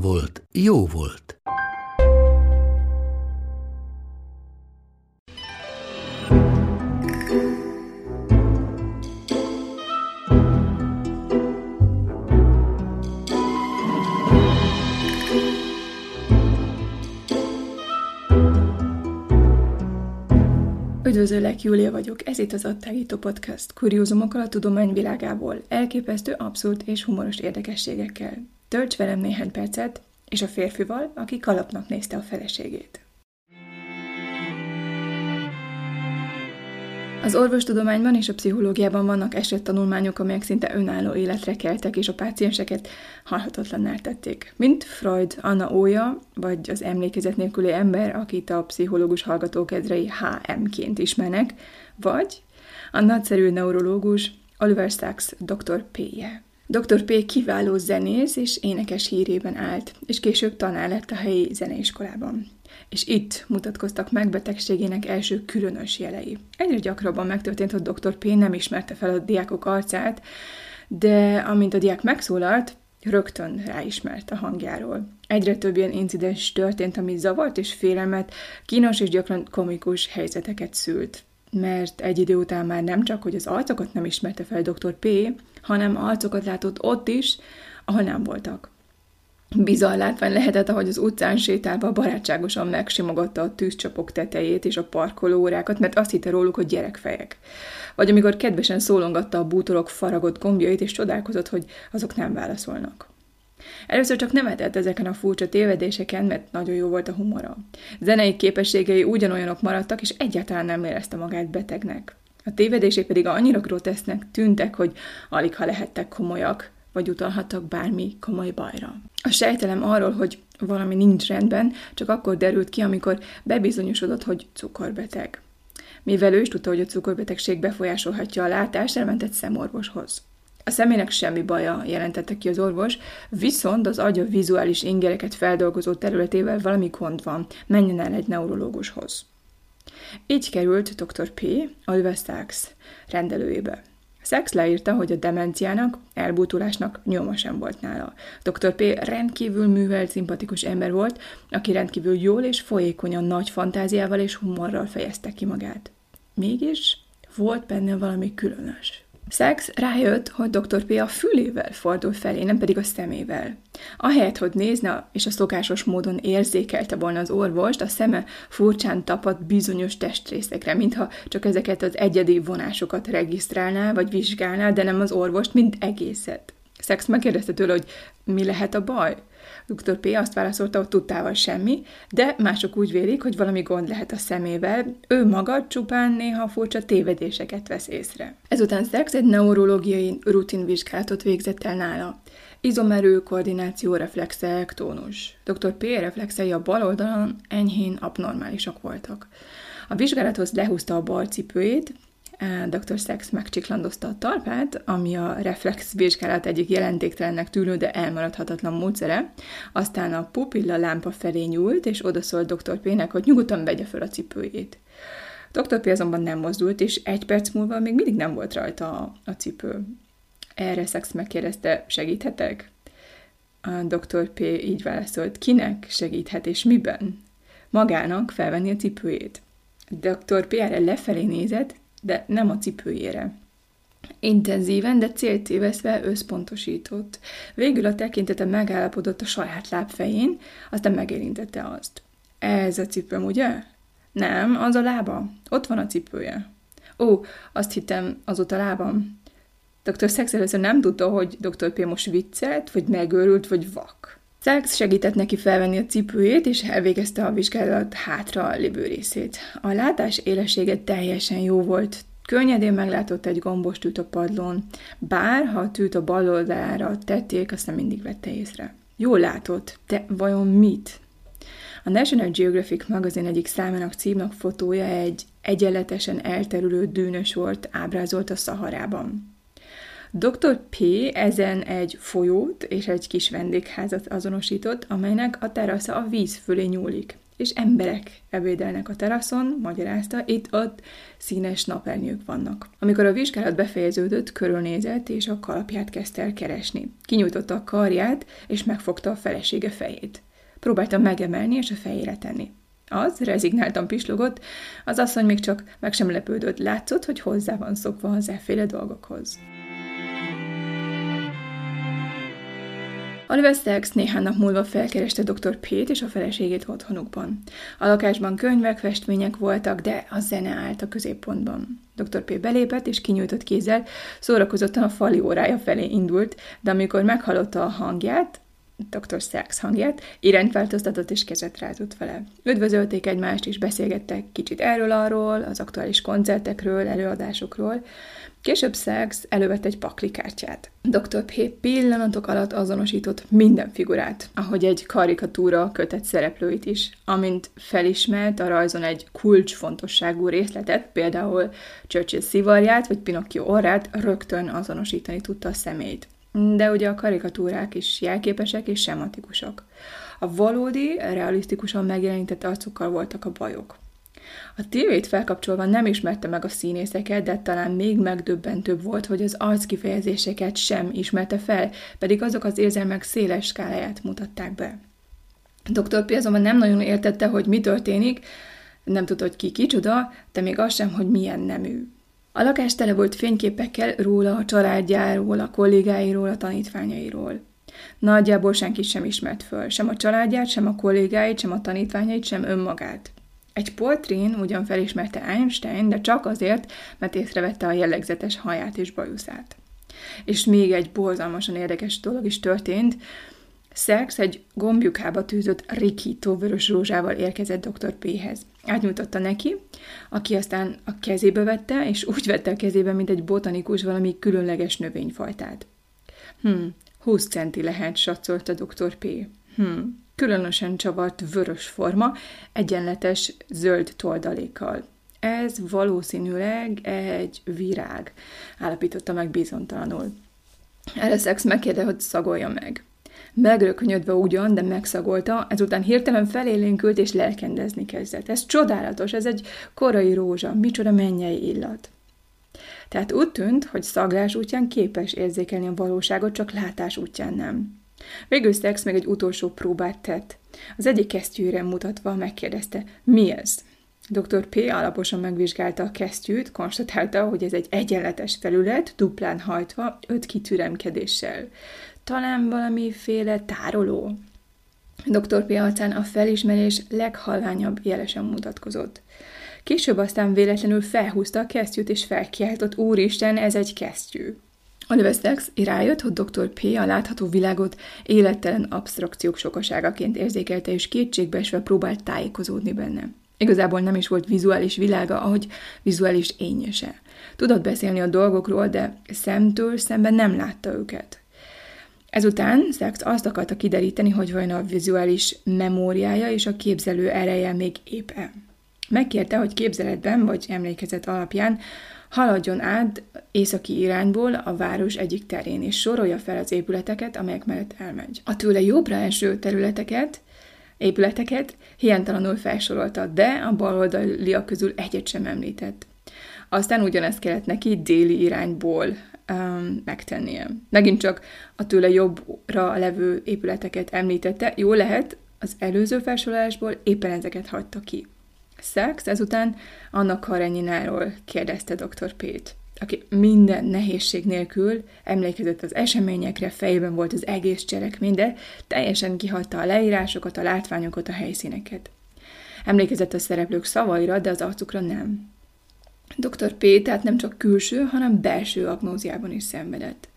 volt, jó volt. Üdvözöllek, Júlia vagyok, ez itt az Attágító Podcast, kuriózumokkal a tudomány világából, elképesztő, abszurd és humoros érdekességekkel. Tölts velem néhány percet, és a férfival, aki kalapnak nézte a feleségét. Az orvostudományban és a pszichológiában vannak esettanulmányok, amelyek szinte önálló életre keltek, és a pácienseket halhatatlanná tették. Mint Freud, Anna Ója, vagy az emlékezet nélküli ember, akit a pszichológus hallgatókedrei HM-ként ismernek, vagy a nagyszerű neurológus Oliver Sacks Dr. P-je. Dr. P. kiváló zenész és énekes hírében állt, és később tanár lett a helyi zeneiskolában. És itt mutatkoztak meg betegségének első különös jelei. Egyre gyakrabban megtörtént, hogy Dr. P. nem ismerte fel a diákok arcát, de amint a diák megszólalt, rögtön ráismert a hangjáról. Egyre több ilyen incidens történt, ami zavart és félelmet, kínos és gyakran komikus helyzeteket szült mert egy idő után már nem csak, hogy az arcokat nem ismerte fel dr. P., hanem arcokat látott ott is, ahol nem voltak. Bizarr látvány lehetett, ahogy az utcán sétálva barátságosan megsimogatta a tűzcsapok tetejét és a parkolóórákat, mert azt hitte róluk, hogy gyerekfejek. Vagy amikor kedvesen szólongatta a bútorok faragott gombjait, és csodálkozott, hogy azok nem válaszolnak. Először csak nevetett ezeken a furcsa tévedéseken, mert nagyon jó volt a humora. Zenei képességei ugyanolyanok maradtak, és egyáltalán nem érezte magát betegnek. A tévedések pedig annyira grotesznek tűntek, hogy alig ha lehettek komolyak, vagy utalhattak bármi komoly bajra. A sejtelem arról, hogy valami nincs rendben, csak akkor derült ki, amikor bebizonyosodott, hogy cukorbeteg. Mivel ő is tudta, hogy a cukorbetegség befolyásolhatja a látást, elment egy szemorvoshoz. A személynek semmi baja, jelentette ki az orvos, viszont az agya vizuális ingereket feldolgozó területével valami gond van, menjen el egy neurológushoz. Így került dr. P. Oliver Sacks rendelőjébe. Sachs leírta, hogy a demenciának, elbútulásnak nyoma sem volt nála. Dr. P. rendkívül művelt, szimpatikus ember volt, aki rendkívül jól és folyékonyan nagy fantáziával és humorral fejezte ki magát. Mégis volt benne valami különös. Sachs rájött, hogy dr. P. a fülével fordul felé, nem pedig a szemével. Ahelyett, hogy nézne, és a szokásos módon érzékelte volna az orvost, a szeme furcsán tapadt bizonyos testrészekre, mintha csak ezeket az egyedi vonásokat regisztrálná, vagy vizsgálná, de nem az orvost, mint egészet. Szex megkérdezte tőle, hogy mi lehet a baj. Dr. P. azt válaszolta, hogy tudtával semmi, de mások úgy vélik, hogy valami gond lehet a szemével, ő maga csupán néha furcsa tévedéseket vesz észre. Ezután Szex egy neurológiai rutinvizsgálatot végzett el nála. Izomerő, koordináció, reflexek, tónus. Dr. P. reflexei a bal oldalon enyhén abnormálisak voltak. A vizsgálathoz lehúzta a bal cipőjét, dr. Sex megcsiklandozta a talpát, ami a reflex vizsgálat egyik jelentéktelennek tűnő, de elmaradhatatlan módszere. Aztán a pupilla lámpa felé nyúlt, és odaszólt dr. P-nek, hogy nyugodtan vegye fel a cipőjét. Dr. P azonban nem mozdult, és egy perc múlva még mindig nem volt rajta a, a cipő. Erre Sex megkérdezte, segíthetek? A dr. P így válaszolt, kinek segíthet és miben? Magának felvenni a cipőjét. Dr. P erre lefelé nézett, de nem a cipőjére. Intenzíven, de céltéveszve összpontosított. Végül a tekintete megállapodott a saját lábfején, aztán megérintette azt. Ez a cipőm, ugye? Nem, az a lába. Ott van a cipője. Ó, azt hittem, az ott a lábam. Dr. Sex először nem tudta, hogy Dr. P. most viccelt, vagy megőrült, vagy vak. Sachs segített neki felvenni a cipőjét, és elvégezte a vizsgálat hátra lévő részét. A látás élessége teljesen jó volt, Könnyedén meglátott egy gombos tűt a padlón, bár ha a tűt a bal oldalára tették, azt nem mindig vette észre. Jól látott, de vajon mit? A National Geographic magazin egyik számának címnak fotója egy egyenletesen elterülő dűnös volt ábrázolt a Szaharában. Dr. P. ezen egy folyót és egy kis vendégházat azonosított, amelynek a terasza a víz fölé nyúlik, és emberek ebédelnek a teraszon, magyarázta, itt-ott színes napernyők vannak. Amikor a vizsgálat befejeződött, körülnézett, és a kalapját kezdte el keresni. Kinyújtotta a karját, és megfogta a felesége fejét. Próbálta megemelni és a fejére tenni. Az rezignáltan pislogott, az asszony még csak meg sem lepődött, látszott, hogy hozzá van szokva az efféle dolgokhoz. Oliver Sacks néhány nap múlva felkereste dr. Pét és a feleségét otthonukban. A lakásban könyvek, festmények voltak, de a zene állt a középpontban. Dr. P. belépett és kinyújtott kézzel, szórakozottan a fali órája felé indult, de amikor meghallotta a hangját, Dr. Sachs hangját, irányt változtatott és kezet rázott vele. Üdvözölték egymást és beszélgettek kicsit erről-arról, az aktuális koncertekről, előadásokról. Később Sachs elővett egy paklikártyát. Dr. P. pillanatok alatt azonosított minden figurát, ahogy egy karikatúra kötett szereplőit is. Amint felismert a rajzon egy kulcsfontosságú részletet, például Churchill szivarját vagy Pinocchio orrát, rögtön azonosítani tudta a személyt de ugye a karikatúrák is jelképesek és sematikusak. A valódi, realisztikusan megjelenített arcokkal voltak a bajok. A tévét felkapcsolva nem ismerte meg a színészeket, de talán még megdöbbentőbb volt, hogy az arckifejezéseket sem ismerte fel, pedig azok az érzelmek széles skáláját mutatták be. Dr. P. azonban nem nagyon értette, hogy mi történik, nem tudta, hogy ki kicsoda, de még az sem, hogy milyen nemű. A lakás tele volt fényképekkel róla, a családjáról, a kollégáiról, a tanítványairól. Nagyjából senki sem ismert föl, sem a családját, sem a kollégáit, sem a tanítványait, sem önmagát. Egy portrén ugyan felismerte Einstein, de csak azért, mert észrevette a jellegzetes haját és bajuszát. És még egy borzalmasan érdekes dolog is történt, Szerx egy gombjukába tűzött rikító vörös rózsával érkezett dr. P-hez. Átnyújtotta neki, aki aztán a kezébe vette, és úgy vette a kezébe, mint egy botanikus valami különleges növényfajtát. Hm, 20 centi lehet, satszolta dr. P. Hm, különösen csavart vörös forma, egyenletes zöld toldalékkal. Ez valószínűleg egy virág, állapította meg bizontalanul. Erre Szex megkérde, hogy szagolja meg. Megrökönyödve ugyan, de megszagolta, ezután hirtelen felélénkült és lelkendezni kezdett. Ez csodálatos, ez egy korai rózsa, micsoda mennyei illat. Tehát úgy tűnt, hogy szaglás útján képes érzékelni a valóságot, csak látás útján nem. Végül Szex még egy utolsó próbát tett. Az egyik kesztyűre mutatva megkérdezte, mi ez? Dr. P. alaposan megvizsgálta a kesztyűt, konstatálta, hogy ez egy egyenletes felület, duplán hajtva, öt kitüremkedéssel. Talán valamiféle tároló? Dr. P. arcán a felismerés leghalványabb jelesen mutatkozott. Később aztán véletlenül felhúzta a kesztyűt, és felkiáltott, úristen, ez egy kesztyű. Oliver Sacks rájött, hogy Dr. P. a látható világot élettelen absztrakciók sokaságaként érzékelte, és kétségbeesve próbált tájékozódni benne. Igazából nem is volt vizuális világa, ahogy vizuális ényese. Tudott beszélni a dolgokról, de szemtől szemben nem látta őket. Ezután Sachs azt akarta kideríteni, hogy vajon a vizuális memóriája és a képzelő ereje még épp-e. Megkérte, hogy képzeletben vagy emlékezet alapján haladjon át északi irányból a város egyik terén, és sorolja fel az épületeket, amelyek mellett elmegy. A tőle jobbra eső területeket, épületeket hiánytalanul felsorolta, de a baloldaliak közül egyet sem említett. Aztán ugyanezt kellett neki déli irányból um, megtennie. Megint csak a tőle jobbra levő épületeket említette, jó lehet, az előző felsorolásból éppen ezeket hagyta ki. Sachs ezután Anna Karenyináról kérdezte dr. Pét, aki minden nehézség nélkül emlékezett az eseményekre, fejében volt az egész cselekmény, de teljesen kihagyta a leírásokat, a látványokat, a helyszíneket. Emlékezett a szereplők szavaira, de az arcukra nem. Dr. P. tehát nem csak külső, hanem belső agnóziában is szenvedett.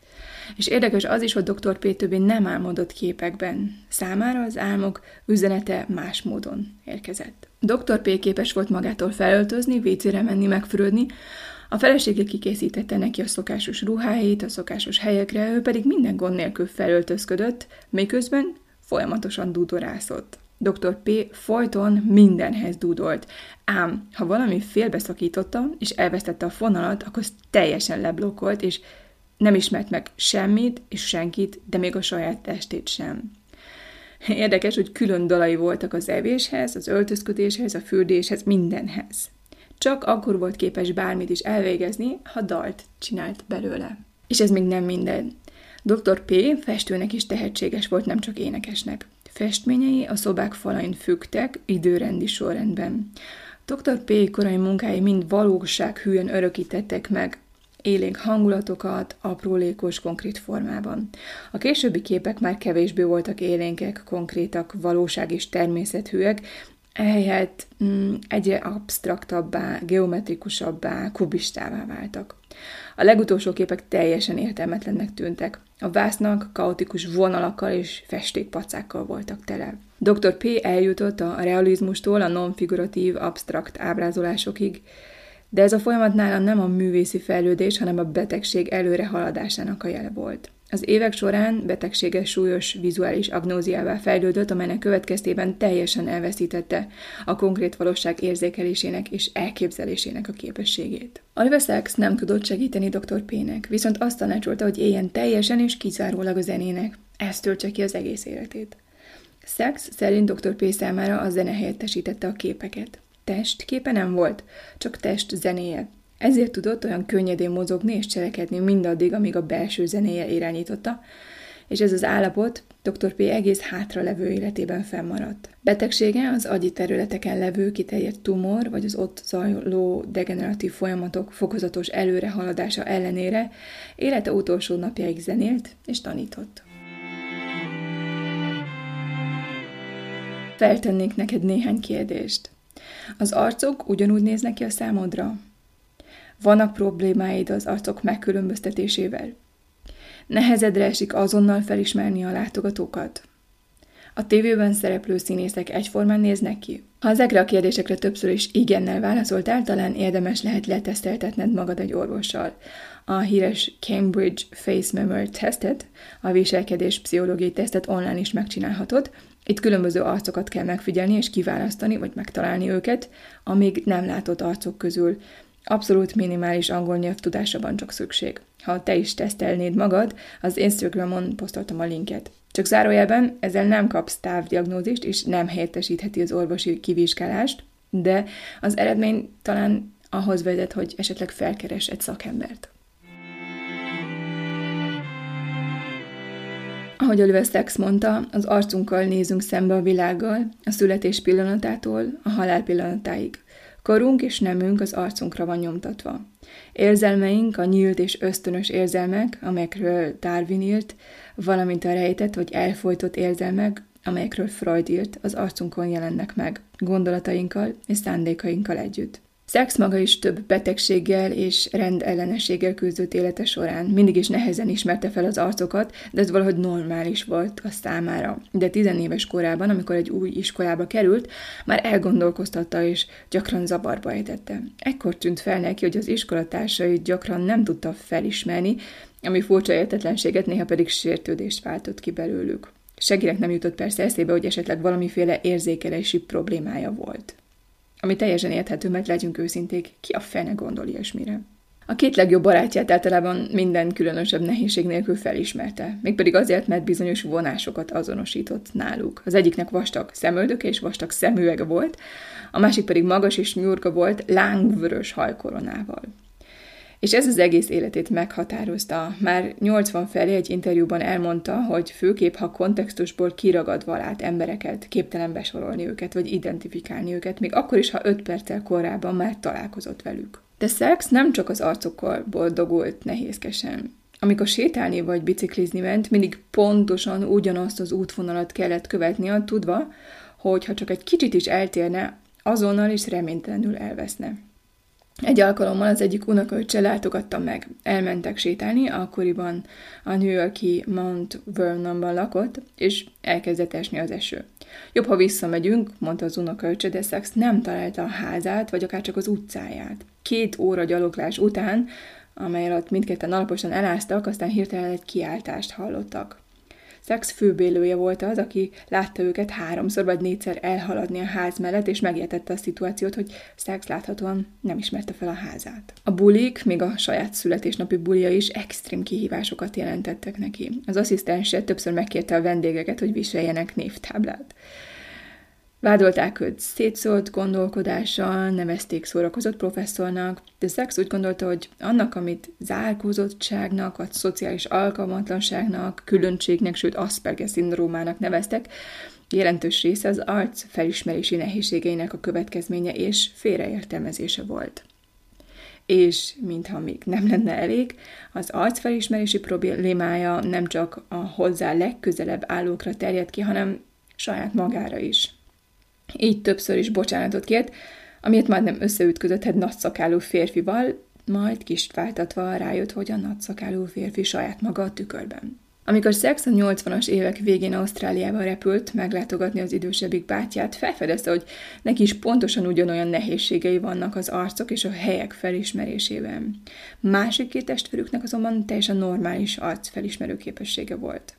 És érdekes az is, hogy Dr. P. többé nem álmodott képekben. Számára az álmok üzenete más módon érkezett. Dr. P. képes volt magától felöltözni, vécére menni, megfürödni, A felesége kikészítette neki a szokásos ruháit, a szokásos helyekre, ő pedig minden gond nélkül felöltözködött, miközben folyamatosan dúdorászott. Dr. P. folyton mindenhez dúdolt, ám ha valami félbeszakította, és elvesztette a fonalat, akkor teljesen leblokkolt, és nem ismert meg semmit és senkit, de még a saját testét sem. Érdekes, hogy külön dalai voltak az evéshez, az öltözködéshez, a fürdéshez, mindenhez. Csak akkor volt képes bármit is elvégezni, ha dalt csinált belőle. És ez még nem minden. Dr. P. festőnek is tehetséges volt, nem csak énekesnek. Festményei a szobák falain fügtek időrendi sorrendben. Dr. P. korai munkái mind valóság hűen örökítettek meg élénk hangulatokat aprólékos, konkrét formában. A későbbi képek már kevésbé voltak élénkek, konkrétak, valóság és természetűek, ehelyett mm, egyre absztraktabbá, geometrikusabbá, kubistává váltak. A legutolsó képek teljesen értelmetlennek tűntek. A vásznak kaotikus vonalakkal és festékpacákkal voltak tele. Dr. P. eljutott a realizmustól a non-figuratív, absztrakt ábrázolásokig, de ez a folyamat nála nem a művészi fejlődés, hanem a betegség előre haladásának a jele volt. Az évek során betegsége súlyos vizuális agnóziává fejlődött, amelynek következtében teljesen elveszítette a konkrét valóság érzékelésének és elképzelésének a képességét. Oliver Sacks nem tudott segíteni dr. P-nek, viszont azt tanácsolta, hogy éljen teljesen és kizárólag a zenének. Ez töltse ki az egész életét. Sacks szerint dr. P számára a zene helyettesítette a képeket. Testképe nem volt, csak test zenéje. Ezért tudott olyan könnyedén mozogni és cselekedni mindaddig, amíg a belső zenéje irányította, és ez az állapot dr. P. egész hátra levő életében fennmaradt. Betegsége az agyi területeken levő kiterjedt tumor, vagy az ott zajló degeneratív folyamatok fokozatos előrehaladása ellenére élete utolsó napjáig zenélt és tanított. Feltennék neked néhány kérdést. Az arcok ugyanúgy néznek ki a számodra? Vannak problémáid az arcok megkülönböztetésével? Nehezedre esik azonnal felismerni a látogatókat? A tévében szereplő színészek egyformán néznek ki? Ha ezekre a kérdésekre többször is igennel válaszoltál, talán érdemes lehet leteszteltetned magad egy orvossal. A híres Cambridge Face Memory Testet, a viselkedés pszichológiai tesztet online is megcsinálhatod, itt különböző arcokat kell megfigyelni és kiválasztani, vagy megtalálni őket, amíg nem látott arcok közül. Abszolút minimális angol nyelvtudásra van csak szükség. Ha te is tesztelnéd magad, az Instagramon posztoltam a linket. Csak zárójelben ezzel nem kapsz távdiagnózist, és nem helyettesítheti az orvosi kivizsgálást, de az eredmény talán ahhoz vezet, hogy esetleg felkeres egy szakembert. Ahogy Oliver Sacks mondta, az arcunkkal nézünk szembe a világgal, a születés pillanatától a halál pillanatáig. Korunk és nemünk az arcunkra van nyomtatva. Érzelmeink, a nyílt és ösztönös érzelmek, amelyekről Darwin írt, valamint a rejtett vagy elfolytott érzelmek, amelyekről Freud írt, az arcunkon jelennek meg, gondolatainkkal és szándékainkkal együtt. Szex maga is több betegséggel és rendellenességgel küzdött élete során. Mindig is nehezen ismerte fel az arcokat, de ez valahogy normális volt a számára. De tizenéves korában, amikor egy új iskolába került, már elgondolkoztatta és gyakran zavarba ejtette. Ekkor tűnt fel neki, hogy az iskolatársait gyakran nem tudta felismerni, ami furcsa értetlenséget, néha pedig sértődést váltott ki belőlük. Seginek nem jutott persze eszébe, hogy esetleg valamiféle érzékelési problémája volt. Ami teljesen érthető, mert legyünk őszinték, ki a fene gondol ilyesmire. A két legjobb barátját általában minden különösebb nehézség nélkül felismerte, mégpedig azért, mert bizonyos vonásokat azonosított náluk. Az egyiknek vastag szemöldök és vastag szemüvege volt, a másik pedig magas és nyurga volt, lángvörös hajkoronával. És ez az egész életét meghatározta. Már 80 felé egy interjúban elmondta, hogy főképp, ha kontextusból kiragadva lát embereket, képtelen besorolni őket, vagy identifikálni őket, még akkor is, ha 5 perccel korábban már találkozott velük. De Szex nem csak az arcokkal boldogult nehézkesen. Amikor sétálni vagy biciklizni ment, mindig pontosan ugyanazt az útvonalat kellett követnie, tudva, hogy ha csak egy kicsit is eltérne, azonnal is reménytelenül elveszne. Egy alkalommal az egyik unokaöccse látogatta meg. Elmentek sétálni, akkoriban a New Yorki Mount Vernonban lakott, és elkezdett esni az eső. Jobb, ha visszamegyünk, mondta az unokaöccse, de Szax nem találta a házát, vagy akár csak az utcáját. Két óra gyaloglás után, amely alatt mindketten alaposan eláztak, aztán hirtelen egy kiáltást hallottak. Szax főbélője volt az, aki látta őket háromszor vagy négyszer elhaladni a ház mellett, és megértette a szituációt, hogy Szax láthatóan nem ismerte fel a házát. A bulik, még a saját születésnapi bulia is extrém kihívásokat jelentettek neki. Az asszisztense többször megkérte a vendégeket, hogy viseljenek névtáblát. Vádolták őt szétszólt gondolkodással, nevezték szórakozott professzornak, de Sachs úgy gondolta, hogy annak, amit zárkózottságnak, vagy szociális alkalmatlanságnak, különbségnek, sőt Asperger szindrómának neveztek, jelentős része az arc felismerési nehézségeinek a következménye és félreértelmezése volt. És, mintha még nem lenne elég, az arcfelismerési problémája nem csak a hozzá legközelebb állókra terjed ki, hanem saját magára is. Így többször is bocsánatot kért, amiért már nem összeütközött egy nagyszakálú férfival, majd kis váltatva rájött, hogy a nagyszakálú férfi saját maga a tükörben. Amikor Sex a 80-as évek végén Ausztráliába repült meglátogatni az idősebbik bátyját, felfedezte, hogy neki is pontosan ugyanolyan nehézségei vannak az arcok és a helyek felismerésében. Másik két testvérüknek azonban teljesen normális arc felismerő képessége volt.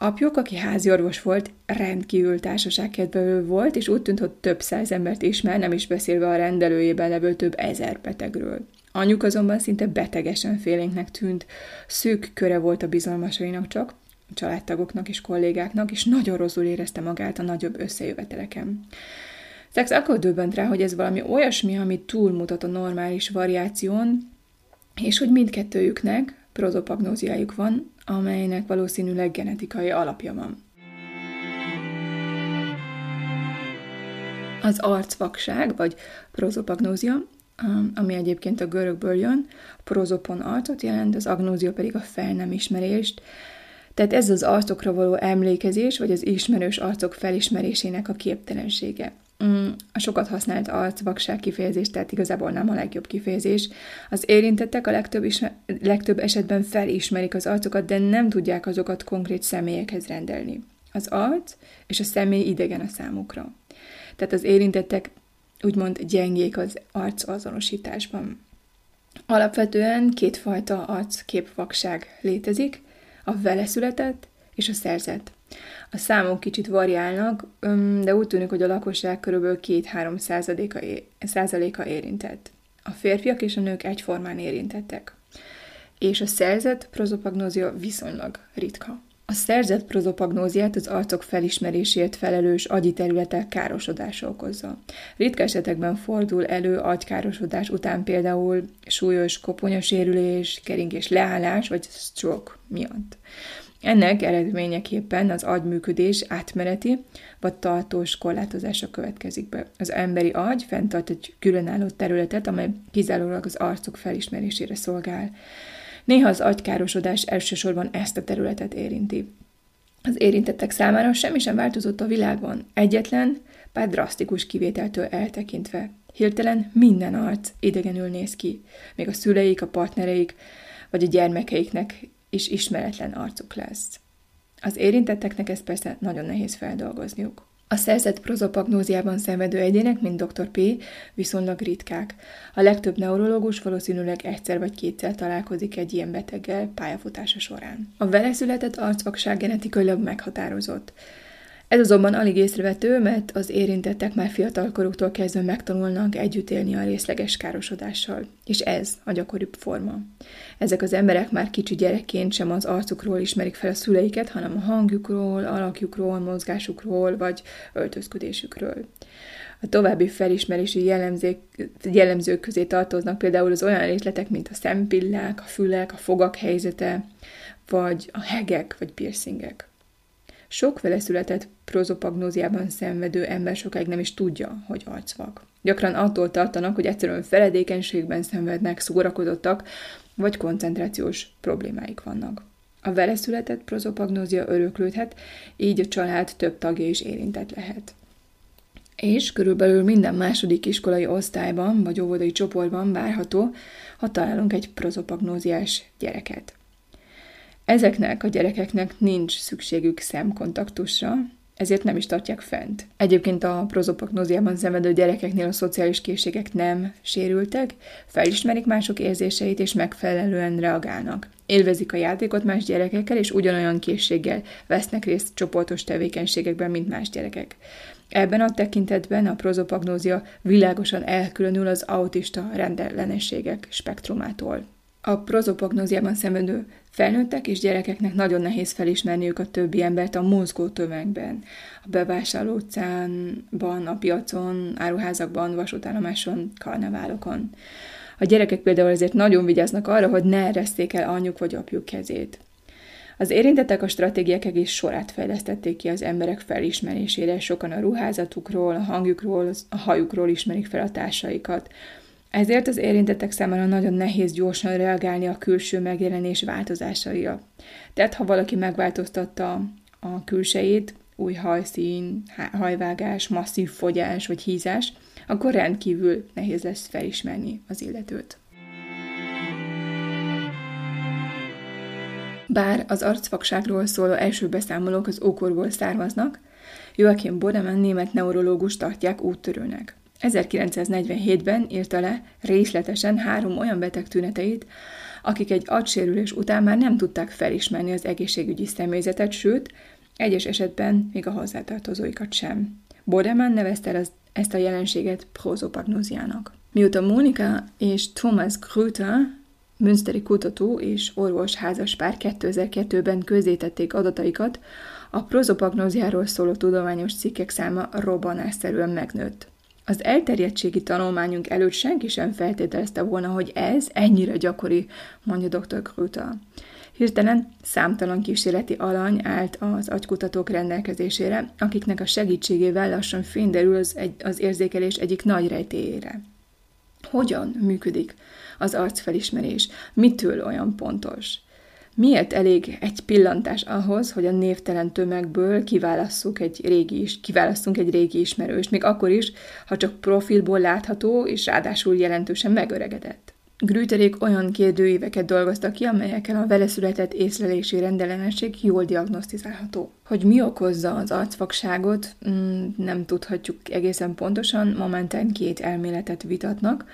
Apjuk, aki háziorvos volt, rendkívül társaságkedvelő volt, és úgy tűnt, hogy több száz embert ismer, nem is beszélve a rendelőjében levő több ezer betegről. Anyuk azonban szinte betegesen félénknek tűnt, szűk köre volt a bizalmasainak csak, családtagoknak és kollégáknak, és nagyon rosszul érezte magát a nagyobb összejöveteleken. Szex akkor döbbent rá, hogy ez valami olyasmi, ami túlmutat a normális variáción, és hogy mindkettőjüknek prozopagnóziájuk van, amelynek valószínűleg genetikai alapja van. Az arcvakság, vagy prozopagnózia, ami egyébként a görögből jön, a prozopon arcot jelent, az agnózia pedig a fel nem ismerést, tehát ez az arcokra való emlékezés, vagy az ismerős arcok felismerésének a képtelensége. Mm, a sokat használt arcvakság kifejezés, tehát igazából nem a legjobb kifejezés. Az érintettek a legtöbb, ismer- legtöbb esetben felismerik az arcokat, de nem tudják azokat konkrét személyekhez rendelni. Az arc és a személy idegen a számukra. Tehát az érintettek úgymond gyengék az arc azonosításban. Alapvetően kétfajta arcképvakság létezik, a vele született és a szerzett. A számok kicsit variálnak, de úgy tűnik, hogy a lakosság kb. 2-3 százaléka, érintett. A férfiak és a nők egyformán érintettek. És a szerzett prozopagnózia viszonylag ritka. A szerzett prozopagnóziát az arcok felismerésért felelős agyi területek károsodása okozza. Ritka esetekben fordul elő agykárosodás után például súlyos koponyasérülés, keringés leállás vagy stroke miatt. Ennek eredményeképpen az agyműködés átmeneti vagy tartós korlátozása következik be. Az emberi agy fenntart egy különálló területet, amely kizárólag az arcok felismerésére szolgál. Néha az agykárosodás elsősorban ezt a területet érinti. Az érintettek számára semmi sem változott a világban, egyetlen, bár drasztikus kivételtől eltekintve. Hirtelen minden arc idegenül néz ki, még a szüleik, a partnereik, vagy a gyermekeiknek és ismeretlen arcuk lesz. Az érintetteknek ezt persze nagyon nehéz feldolgozniuk. A szerzett prozopagnóziában szenvedő egyének, mint dr. P. viszonylag ritkák. A legtöbb neurológus valószínűleg egyszer vagy kétszer találkozik egy ilyen beteggel pályafutása során. A vele született arcvakság genetikailag meghatározott. Ez azonban alig észrevető, mert az érintettek már fiatalkoruktól kezdve megtanulnak együtt élni a részleges károsodással, és ez a gyakoribb forma. Ezek az emberek már kicsi gyerekként sem az arcukról ismerik fel a szüleiket, hanem a hangjukról, alakjukról, mozgásukról vagy öltözködésükről. A további felismerési jellemzők, jellemzők közé tartoznak például az olyan részletek, mint a szempillák, a fülek, a fogak helyzete, vagy a hegek vagy piercingek. Sok vele született prozopagnóziában szenvedő ember sokáig nem is tudja, hogy arcvak. Gyakran attól tartanak, hogy egyszerűen feledékenységben szenvednek, szórakozottak, vagy koncentrációs problémáik vannak. A vele született prozopagnózia öröklődhet, így a család több tagja is érintett lehet. és körülbelül minden második iskolai osztályban vagy óvodai csoportban várható, ha találunk egy prozopagnóziás gyereket. Ezeknek a gyerekeknek nincs szükségük szemkontaktusra, ezért nem is tartják fent. Egyébként a prozopagnóziában szenvedő gyerekeknél a szociális készségek nem sérültek, felismerik mások érzéseit és megfelelően reagálnak. Élvezik a játékot más gyerekekkel, és ugyanolyan készséggel vesznek részt csoportos tevékenységekben, mint más gyerekek. Ebben a tekintetben a prozopagnózia világosan elkülönül az autista rendellenességek spektrumától. A prozopagnóziában szenvedő felnőttek és gyerekeknek nagyon nehéz felismerniük a többi embert a mozgó tömegben. A bevásárló utcánban, a piacon, áruházakban, vasútállomáson, karneválokon. A gyerekek például ezért nagyon vigyáznak arra, hogy ne ereszték el anyjuk vagy apjuk kezét. Az érintettek a stratégiák egész sorát fejlesztették ki az emberek felismerésére, sokan a ruházatukról, a hangjukról, a hajukról ismerik fel a társaikat. Ezért az érintettek számára nagyon nehéz gyorsan reagálni a külső megjelenés változásaira. Tehát, ha valaki megváltoztatta a külsejét, új hajszín, hajvágás, masszív fogyás vagy hízás, akkor rendkívül nehéz lesz felismerni az illetőt. Bár az arcvakságról szóló első beszámolók az ókorból származnak, Joachim Bodemann német neurológus tartják úttörőnek. 1947-ben írta le részletesen három olyan beteg tüneteit, akik egy agysérülés után már nem tudták felismerni az egészségügyi személyzetet, sőt, egyes esetben még a hozzátartozóikat sem. Bodemann nevezte el az, ezt a jelenséget prozopagnóziának. Mióta Mónika és Thomas Krüter Münsteri kutató és orvos házaspár 2002-ben közzétették adataikat, a prozopagnóziáról szóló tudományos cikkek száma robbanásszerűen megnőtt. Az elterjedtségi tanulmányunk előtt senki sem feltételezte volna, hogy ez ennyire gyakori, mondja dr. Kruta. Hirtelen számtalan kísérleti alany állt az agykutatók rendelkezésére, akiknek a segítségével lassan fényderül az, egy, az érzékelés egyik nagy rejtéjére. Hogyan működik az arcfelismerés? Mitől olyan pontos? Miért elég egy pillantás ahhoz, hogy a névtelen tömegből kiválasszuk egy régi is, kiválasszunk egy régi ismerőst, még akkor is, ha csak profilból látható, és ráadásul jelentősen megöregedett. Grüterék olyan kérdőíveket dolgoztak ki, amelyekkel a vele született észlelési rendellenesség jól diagnosztizálható. Hogy mi okozza az arcvakságot, mm, nem tudhatjuk egészen pontosan, momentán két elméletet vitatnak.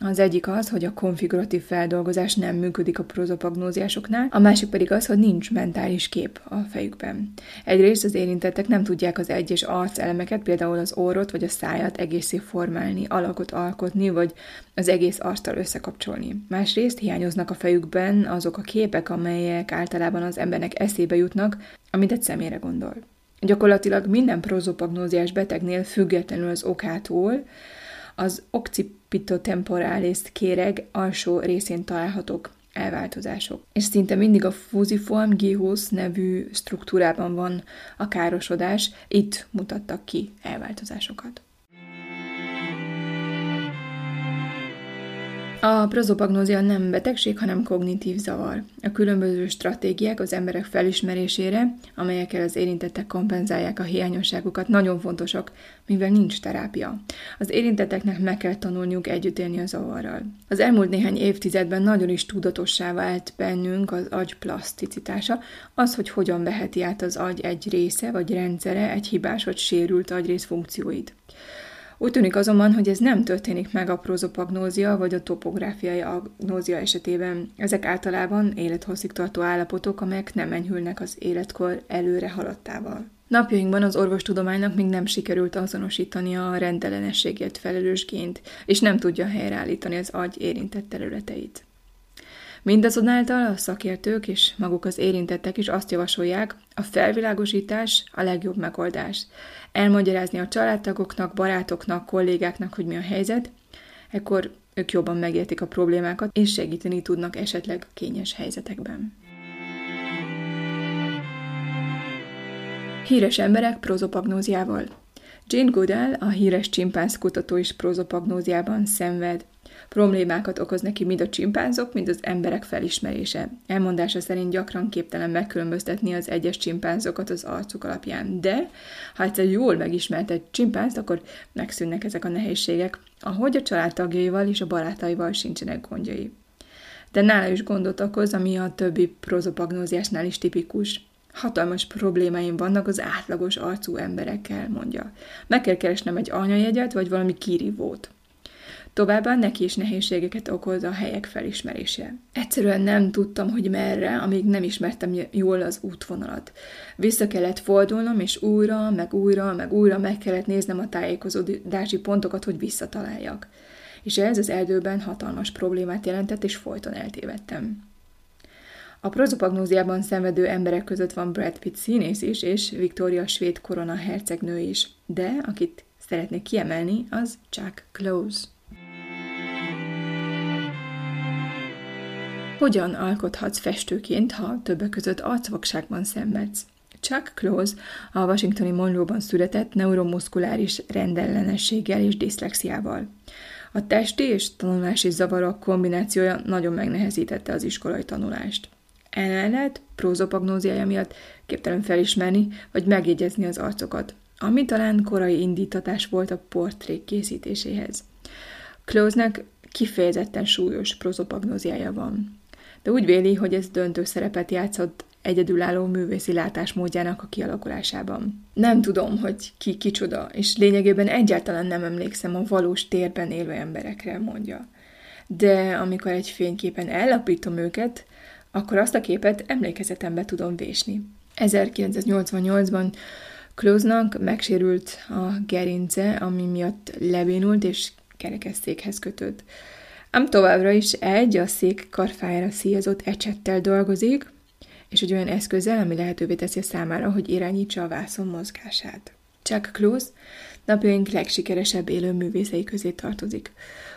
Az egyik az, hogy a konfiguratív feldolgozás nem működik a prozopagnóziásoknál, a másik pedig az, hogy nincs mentális kép a fejükben. Egyrészt az érintettek nem tudják az egyes arcelemeket, például az orrot vagy a szájat egészé formálni, alakot alkotni, vagy az egész arccal összekapcsolni. Másrészt hiányoznak a fejükben azok a képek, amelyek általában az embernek eszébe jutnak, amit egy személyre gondol. Gyakorlatilag minden prozopagnóziás betegnél függetlenül az okától, az occipitotemporalis kéreg alsó részén találhatók elváltozások. És szinte mindig a fusiform gihus nevű struktúrában van a károsodás, itt mutattak ki elváltozásokat. A prozopagnózia nem betegség, hanem kognitív zavar. A különböző stratégiák az emberek felismerésére, amelyekkel az érintettek kompenzálják a hiányosságokat, nagyon fontosak, mivel nincs terápia. Az érintetteknek meg kell tanulniuk együtt élni a zavarral. Az elmúlt néhány évtizedben nagyon is tudatossá vált bennünk az agy plaszticitása, az, hogy hogyan veheti át az agy egy része vagy rendszere egy hibás vagy sérült agyrész funkcióit. Úgy tűnik azonban, hogy ez nem történik meg a prozopagnózia vagy a topográfiai agnózia esetében. Ezek általában élethosszig tartó állapotok, amelyek nem enyhülnek az életkor előre haladtával. Napjainkban az orvostudománynak még nem sikerült azonosítani a rendellenességért felelős gént, és nem tudja helyreállítani az agy érintett területeit. Mindazonáltal a szakértők és maguk az érintettek is azt javasolják, a felvilágosítás a legjobb megoldás. Elmagyarázni a családtagoknak, barátoknak, kollégáknak, hogy mi a helyzet, ekkor ők jobban megértik a problémákat, és segíteni tudnak esetleg kényes helyzetekben. Híres emberek prozopagnóziával Jane Goodall, a híres csimpánz kutató is prozopagnóziában szenved. Problémákat okoz neki mind a csimpánzok, mind az emberek felismerése. Elmondása szerint gyakran képtelen megkülönböztetni az egyes csimpánzokat az arcuk alapján, de ha egyszer jól megismert egy csimpánzt, akkor megszűnnek ezek a nehézségek, ahogy a családtagjaival és a barátaival sincsenek gondjai. De nála is gondot okoz, ami a többi prozopagnóziásnál is tipikus. Hatalmas problémáim vannak az átlagos arcú emberekkel, mondja. Meg kell keresnem egy anyajegyet, vagy valami kirívót. Továbbá neki is nehézségeket okoz a helyek felismerése. Egyszerűen nem tudtam, hogy merre, amíg nem ismertem jól az útvonalat. Vissza kellett fordulnom, és újra, meg újra, meg újra meg kellett néznem a tájékozódási pontokat, hogy visszataláljak. És ez az erdőben hatalmas problémát jelentett, és folyton eltévedtem. A prozopagnóziában szenvedő emberek között van Brad Pitt színész is, és Victoria svéd korona hercegnő is, de akit szeretnék kiemelni, az Chuck Close. Hogyan alkothatsz festőként, ha többek között arcvakságban szenvedsz? Chuck Close a washingtoni Monroe-ban született neuromuszkuláris rendellenességgel és diszlexiával. A testi és tanulási zavarok kombinációja nagyon megnehezítette az iskolai tanulást. Emellett prózopagnóziája miatt képtelen felismerni vagy megjegyezni az arcokat, ami talán korai indítatás volt a portrék készítéséhez. Close-nek kifejezetten súlyos prozopagnóziája van de úgy véli, hogy ez döntő szerepet játszott egyedülálló művészi látásmódjának a kialakulásában. Nem tudom, hogy ki kicsoda, és lényegében egyáltalán nem emlékszem a valós térben élő emberekre, mondja. De amikor egy fényképen ellapítom őket, akkor azt a képet emlékezetembe tudom vésni. 1988-ban Klóznak megsérült a gerince, ami miatt lebénult és kerekesszékhez kötött ám továbbra is egy a szék karfájára szíjazott ecsettel dolgozik, és egy olyan eszközzel, ami lehetővé teszi számára, hogy irányítsa a vászon mozgását. Chuck Close napjaink legsikeresebb élő művészei közé tartozik.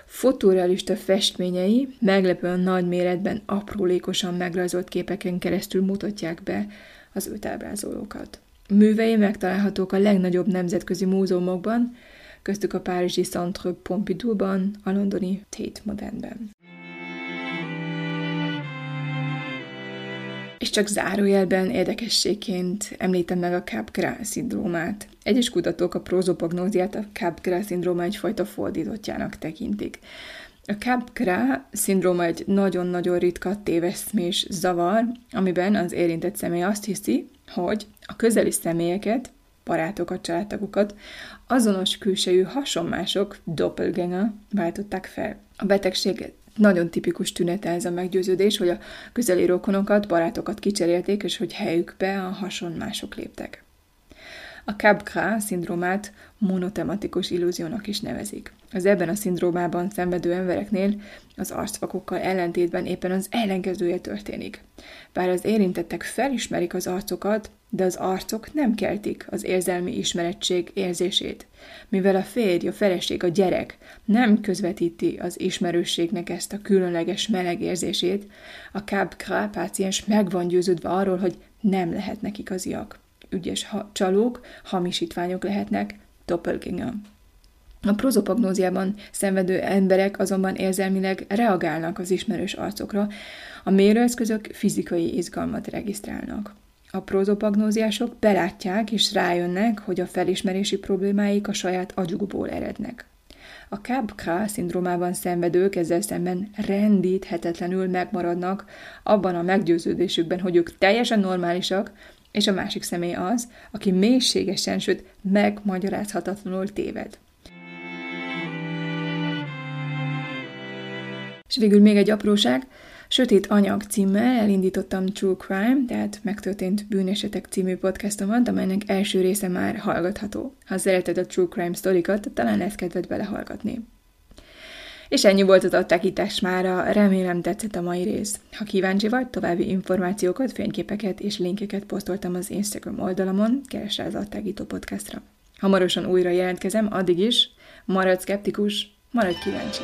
Fotorealista festményei meglepően nagy méretben aprólékosan megrajzolt képeken keresztül mutatják be az őt ábrázolókat. Művei megtalálhatók a legnagyobb nemzetközi múzeumokban, köztük a párizsi Centre Pompidou-ban, a londoni Tate Modernben. És csak zárójelben érdekességként említem meg a Capgras szindrómát. Egyes kutatók a prozopagnóziát a Capgras szindróma egyfajta fordítottjának tekintik. A Capgras szindróma egy nagyon-nagyon ritka téveszmés zavar, amiben az érintett személy azt hiszi, hogy a közeli személyeket, barátokat, családtagokat azonos külsejű hasonmások, doppelganger váltották fel. A betegség nagyon tipikus tünete ez a meggyőződés, hogy a közeli rokonokat, barátokat kicserélték, és hogy helyükbe a hasonmások léptek. A Capgras szindrómát monotematikus illúziónak is nevezik. Az ebben a szindrómában szenvedő embereknél az arcvakokkal ellentétben éppen az ellenkezője történik. Bár az érintettek felismerik az arcokat, de az arcok nem keltik az érzelmi ismerettség érzését, mivel a férj, a feleség, a gyerek nem közvetíti az ismerősségnek ezt a különleges meleg érzését, a Capgras páciens meg van győződve arról, hogy nem lehetnek igaziak ügyes ha- csalók, hamisítványok lehetnek, doppelganger. A prozopagnóziában szenvedő emberek azonban érzelmileg reagálnak az ismerős arcokra, a mérőeszközök fizikai izgalmat regisztrálnak. A prozopagnóziások belátják és rájönnek, hogy a felismerési problémáik a saját agyukból erednek. A Capgras szindrómában szenvedők ezzel szemben rendíthetetlenül megmaradnak abban a meggyőződésükben, hogy ők teljesen normálisak, és a másik személy az, aki mélységesen, sőt megmagyarázhatatlanul téved. És végül még egy apróság, Sötét Anyag címmel elindítottam True Crime, tehát megtörtént bűnesetek című podcastomat, amelynek első része már hallgatható. Ha szereted a True Crime sztorikat, talán lesz kedved belehallgatni. És ennyi volt az attákítás mára, remélem tetszett a mai rész. Ha kíváncsi vagy, további információkat, fényképeket és linkeket posztoltam az Instagram oldalamon, keres rá az attágító podcastra. Hamarosan újra jelentkezem, addig is, maradj szkeptikus, maradj kíváncsi!